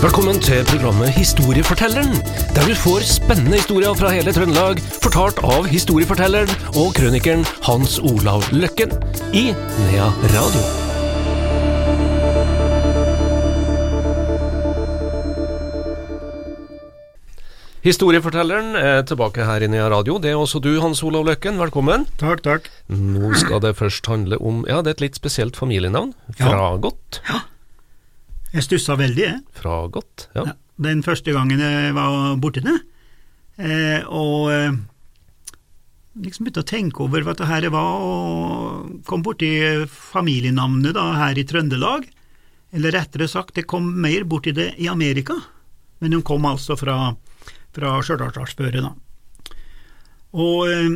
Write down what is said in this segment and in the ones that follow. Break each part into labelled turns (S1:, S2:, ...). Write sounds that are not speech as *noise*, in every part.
S1: Velkommen til programmet Historiefortelleren, der du får spennende historier fra hele Trøndelag, fortalt av historiefortelleren og krønikeren Hans Olav Løkken i Nea Radio. Historiefortelleren er tilbake her i Nea Radio. Det er også du, Hans Olav Løkken. Velkommen.
S2: Takk, takk.
S1: Nå skal det først handle om Ja, det er et litt spesielt familienavn.
S2: Ja.
S1: Fragot.
S2: Jeg stussa veldig, jeg.
S1: Fragot, ja.
S2: Ja. Den første gangen jeg var borti det. Eh, og eh, liksom begynte å tenke over hva det her var, og kom borti familienavnet da, her i Trøndelag. Eller rettere sagt, det kom mer borti det i Amerika, men hun kom altså fra, fra Stjørdalsdalsføret, da. Og eh,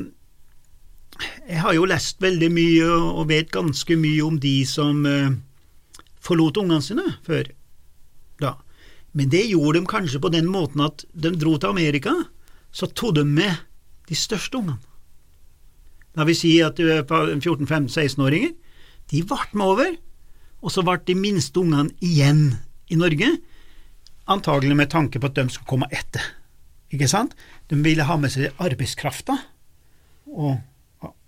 S2: jeg har jo lest veldig mye og vet ganske mye om de som eh, forlot ungene sine før. Da. Men det gjorde de kanskje på den måten at de dro til Amerika, så tok de med de største ungene. La vi si at 14-15-16-åringer, de ble med over, og så ble de minste ungene igjen i Norge, antagelig med tanke på at de skulle komme etter. Ikke sant? De ville ha med seg arbeidskrafta, og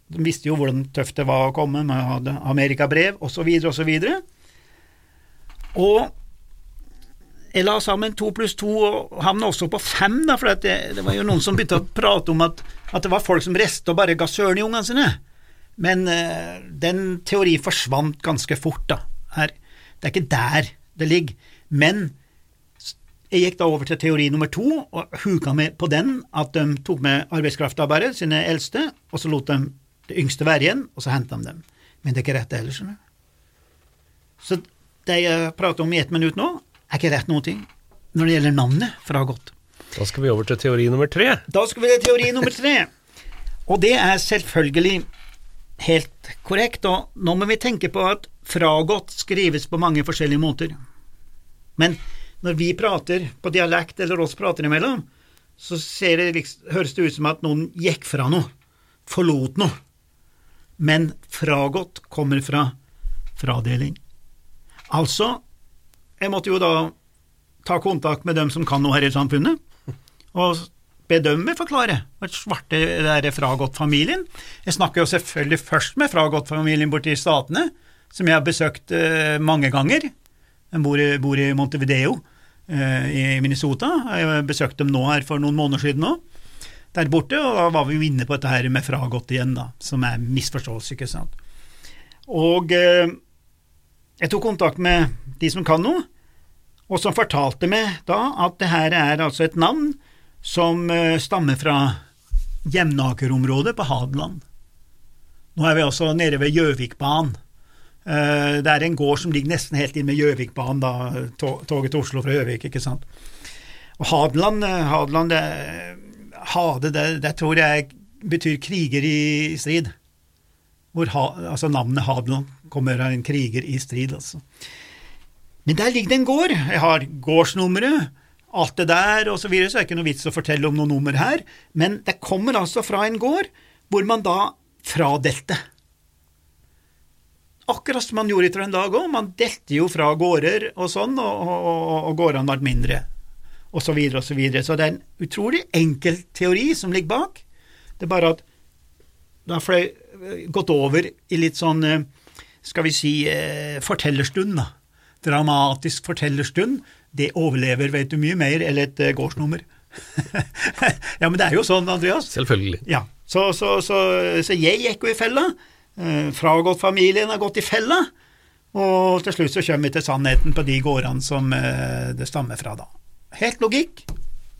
S2: de visste jo hvordan tøft det var å komme med amerikabrev osv., osv. Og jeg la sammen to pluss to og havna også på fem, da, for det, det var jo noen som begynte å prate om at, at det var folk som reiste og bare ga søren i ungene sine. Men uh, den teori forsvant ganske fort, da. Her. Det er ikke der det ligger. Men jeg gikk da over til teori nummer to, og huka med på den at de tok med arbeidskrafta bare, sine eldste, og så lot de det yngste være igjen, og så henta de dem. Men det er ikke rett det heller, skjønner du. Det jeg prater om i ett minutt nå, er ikke rett noen ting når det gjelder navnet fra godt.
S1: Da skal vi over til teori nummer tre.
S2: Da skal vi til teori nummer tre, og det er selvfølgelig helt korrekt, og nå må vi tenke på at fragått skrives på mange forskjellige måter. Men når vi prater på dialekt, eller oss prater imellom, så ser det, liksom- høres det ut som at noen gikk fra noe, forlot noe. Men fragått kommer fra fradeling. Altså, jeg måtte jo da ta kontakt med dem som kan noe her i samfunnet, og be dem forklare hva svarte det er Fragot-familien. Jeg snakker jo selvfølgelig først med Fragot-familien borte i Statene, som jeg har besøkt eh, mange ganger. De bor, bor i Montevideo eh, i Minnesota. Jeg besøkte dem nå her for noen måneder siden nå, der borte, og da var vi jo inne på dette her med Fragot igjen, da, som er misforståelse, ikke sant. Og eh, jeg tok kontakt med de som kan noe, og som fortalte meg da at det her er altså et navn som eh, stammer fra Jevnakerområdet på Hadeland. Nå er vi altså nede ved Gjøvikbanen. Eh, Det er en gård som ligger nesten helt inn med Gjøvikbanen, da, toget til Oslo fra Gjøvik, ikke sant. Og Hadeland, eh, Hadeland det, Hade, det, det tror jeg betyr kriger i strid. Hvor ha, altså navnet Hadeland kommer av en kriger i strid, altså. Men der ligger det en gård. Jeg har gårdsnummeret, alt det der og så videre, så er det ikke noe vits å fortelle om noe nummer her. Men det kommer altså fra en gård hvor man da fradelte. Akkurat som man gjorde i Trøndelag òg, man delte jo fra gårder og sånn, og, og, og, gårdene ble mindre, og så videre og så videre. Så det er en utrolig enkel teori som ligger bak. Det er bare at da jeg gått over i litt sånn, eh, skal vi si, eh, fortellerstund, da. Dramatisk fortellerstund. Det overlever, vet du, mye mer enn et eh, gårdsnummer. *laughs* ja, men det er jo sånn, Andreas.
S1: Selvfølgelig.
S2: Ja, så, så, så, så jeg gikk jo i fella. Eh, Fragått-familien har gått i fella. Og til slutt så kommer vi til sannheten på de gårdene som det stammer fra, da. Helt logikk.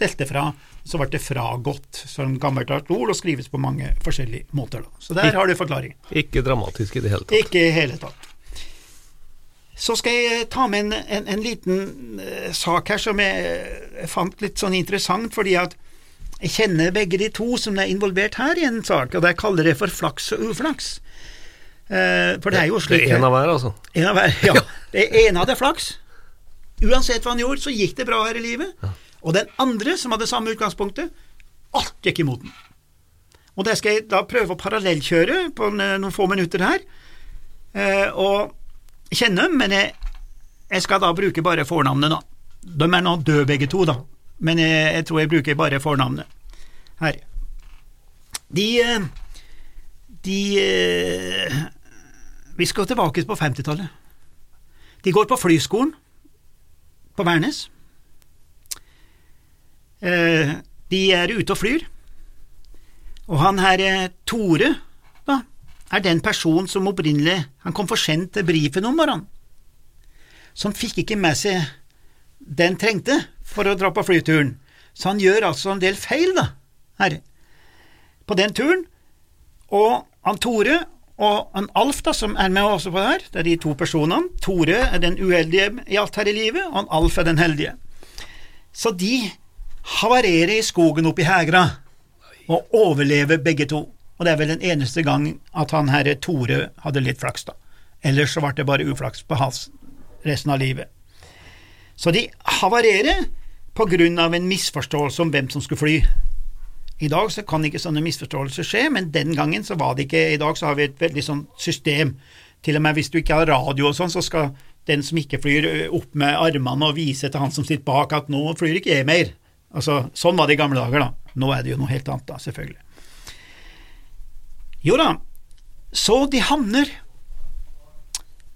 S2: Delte fra. Så ble det fragått som gammelt ord, og skrives på mange forskjellige måter. da. Så der har du forklaringen.
S1: Ikke dramatisk i det hele tatt.
S2: Ikke i hele tatt. Så skal jeg ta med en, en, en liten eh, sak her som jeg, jeg fant litt sånn interessant, fordi at jeg kjenner begge de to som er involvert her i en sak, og jeg kaller det for flaks og uflaks. Eh, for det er jo slik Det
S1: er en av hver, altså.
S2: en av hver, ja. *laughs* Det ene hadde flaks. Uansett hva han gjorde, så gikk det bra her i livet. Og den andre, som hadde samme utgangspunktet, alt gikk imot den. Og det skal jeg da prøve å parallellkjøre på noen få minutter her. Eh, og kjenne men jeg, jeg skal da bruke bare fornavnet, da. De er nå døde begge to, da, men jeg, jeg tror jeg bruker bare fornavnet her. De eh, De eh, Vi skal tilbake på 50-tallet. De går på flyskolen på Værnes. Eh, De er ute og flyr, og han her eh, Tore, da, er den personen som opprinnelig Han kom for sent til brifen om morgenen, så han fikk ikke med seg den trengte for å dra på flyturen, så han gjør altså en del feil, da, her, på den turen, og han Tore og han Alf, da, som er med også på det her, det er de to personene, Tore er den uheldige i alt her i livet, og han Alf er den heldige. Så de havarerer i skogen oppe i Hegra, og overleve begge to. Og det er vel den eneste gang at han herre Tore hadde litt flaks, da. Ellers så ble det bare uflaks på hals resten av livet. Så de havarerer på grunn av en misforståelse om hvem som skulle fly. I dag så kan ikke sånne misforståelser skje, men den gangen så var det ikke I dag så har vi et veldig sånn system. Til og med hvis du ikke har radio og sånn, så skal den som ikke flyr, opp med armene og vise til han som sitter bak at nå flyr ikke jeg mer. Altså, Sånn var det i gamle dager, da. Nå er det jo noe helt annet, da, selvfølgelig. Jo da, så de havner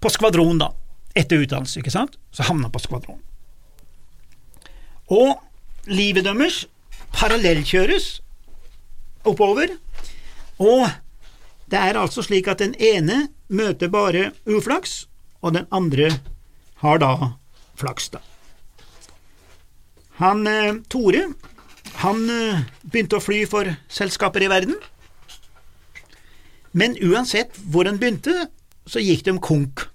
S2: på skvadron, da, etter utdannelse, ikke sant? Så havna på skvadron. Og livet deres parallellkjøres oppover, og det er altså slik at den ene møter bare uflaks, og den andre har da flaks, da. Han eh, Tore, han eh, begynte å fly for selskaper i verden, men uansett hvor han begynte, så gikk de konk,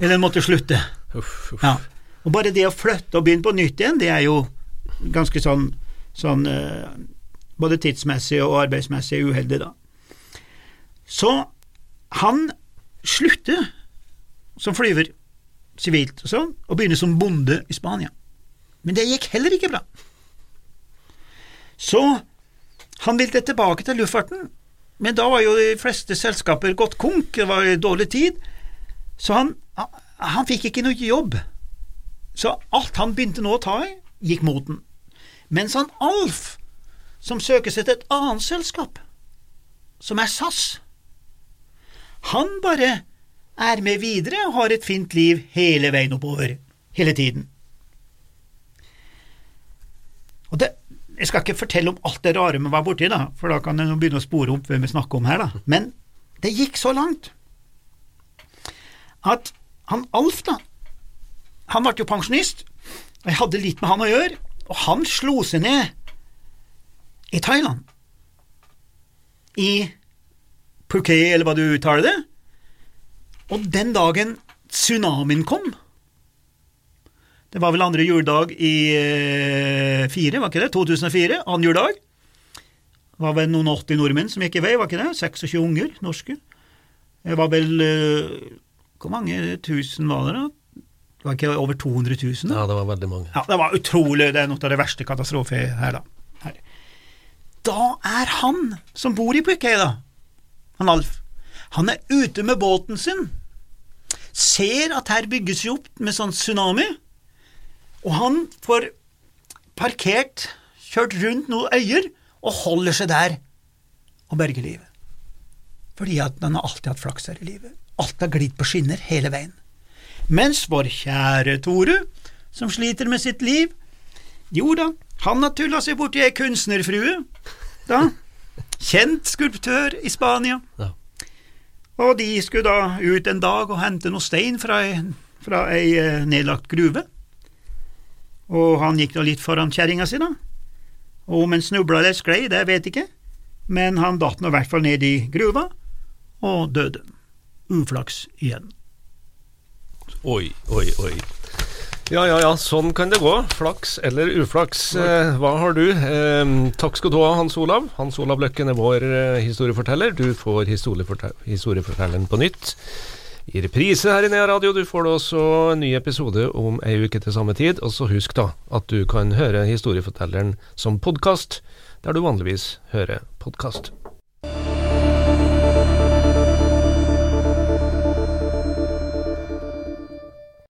S2: eller han måtte slutte.
S1: Uff, uff.
S2: Ja. Og bare det å flytte og begynne på nytt igjen, det er jo ganske sånn, sånn eh, både tidsmessig og arbeidsmessig uheldig, da. Så han slutter som flyver sivilt og sånn, og begynner som bonde i Spania. Men det gikk heller ikke bra. Så han ville tilbake til luftfarten, men da var jo de fleste selskaper gått konk, det var dårlig tid, så han, han fikk ikke noe jobb. Så alt han begynte nå å ta i, gikk mot den. Mens han Alf, som søker seg til et annet selskap, som er SAS, han bare er med videre og har et fint liv hele veien oppover, hele tiden. Og det, Jeg skal ikke fortelle om alt det rare vi var borti, da, for da kan en begynne å spore opp hvem vi snakker om her, da. Men det gikk så langt at han Alf, da, han ble jo pensjonist, og jeg hadde litt med han å gjøre, og han slo seg ned i Thailand, i Phuket, eller hva du uttaler det, og den dagen tsunamien kom, det var vel andre juledag i eh, fire, var ikke det? 2004, annen juledag. Det var vel noen 80 nordmenn som gikk i vei, var ikke det? 26 unger, norske. Det var vel eh, Hvor mange tusen var det, da? Det var ikke over 200 000? Da?
S1: Ja, det var veldig mange.
S2: Ja, det var utrolig. Det er noe av det verste katastrofe her, da. Her. Da er han som bor i Phuket, da, han Alf, han er ute med båten sin, ser at her bygges jo opp med sånn tsunami, og han får parkert, kjørt rundt noen øyer, og holder seg der og berger livet. Fordi at han har alltid hatt flaks her i livet. Alt har glidd på skinner hele veien. Mens vår kjære Tore, som sliter med sitt liv, jo da, han har tulla seg borti ei kunstnerfrue, da, kjent skulptør i Spania,
S1: Ja.
S2: og de skulle da ut en dag og hente noe stein fra ei, fra ei eh, nedlagt gruve, og han gikk nå litt foran kjerringa si, da, og om han snubla eller sklei, det vet jeg ikke, men han datt nå i hvert fall ned i gruva, og døde. Uflaks igjen.
S1: Oi, oi, oi. Ja, ja, ja, sånn kan det gå. Flaks eller uflaks. Eh, hva har du? Eh, takk skal du ha, Hans Olav. Hans Olav Løkken er vår eh, historieforteller. Du får historiefortel historiefortelleren på nytt i reprise her i Nea Radio. Du får da også en ny episode om ei uke til samme tid. Og så husk da at du kan høre historiefortelleren som podkast, der du vanligvis hører podkast.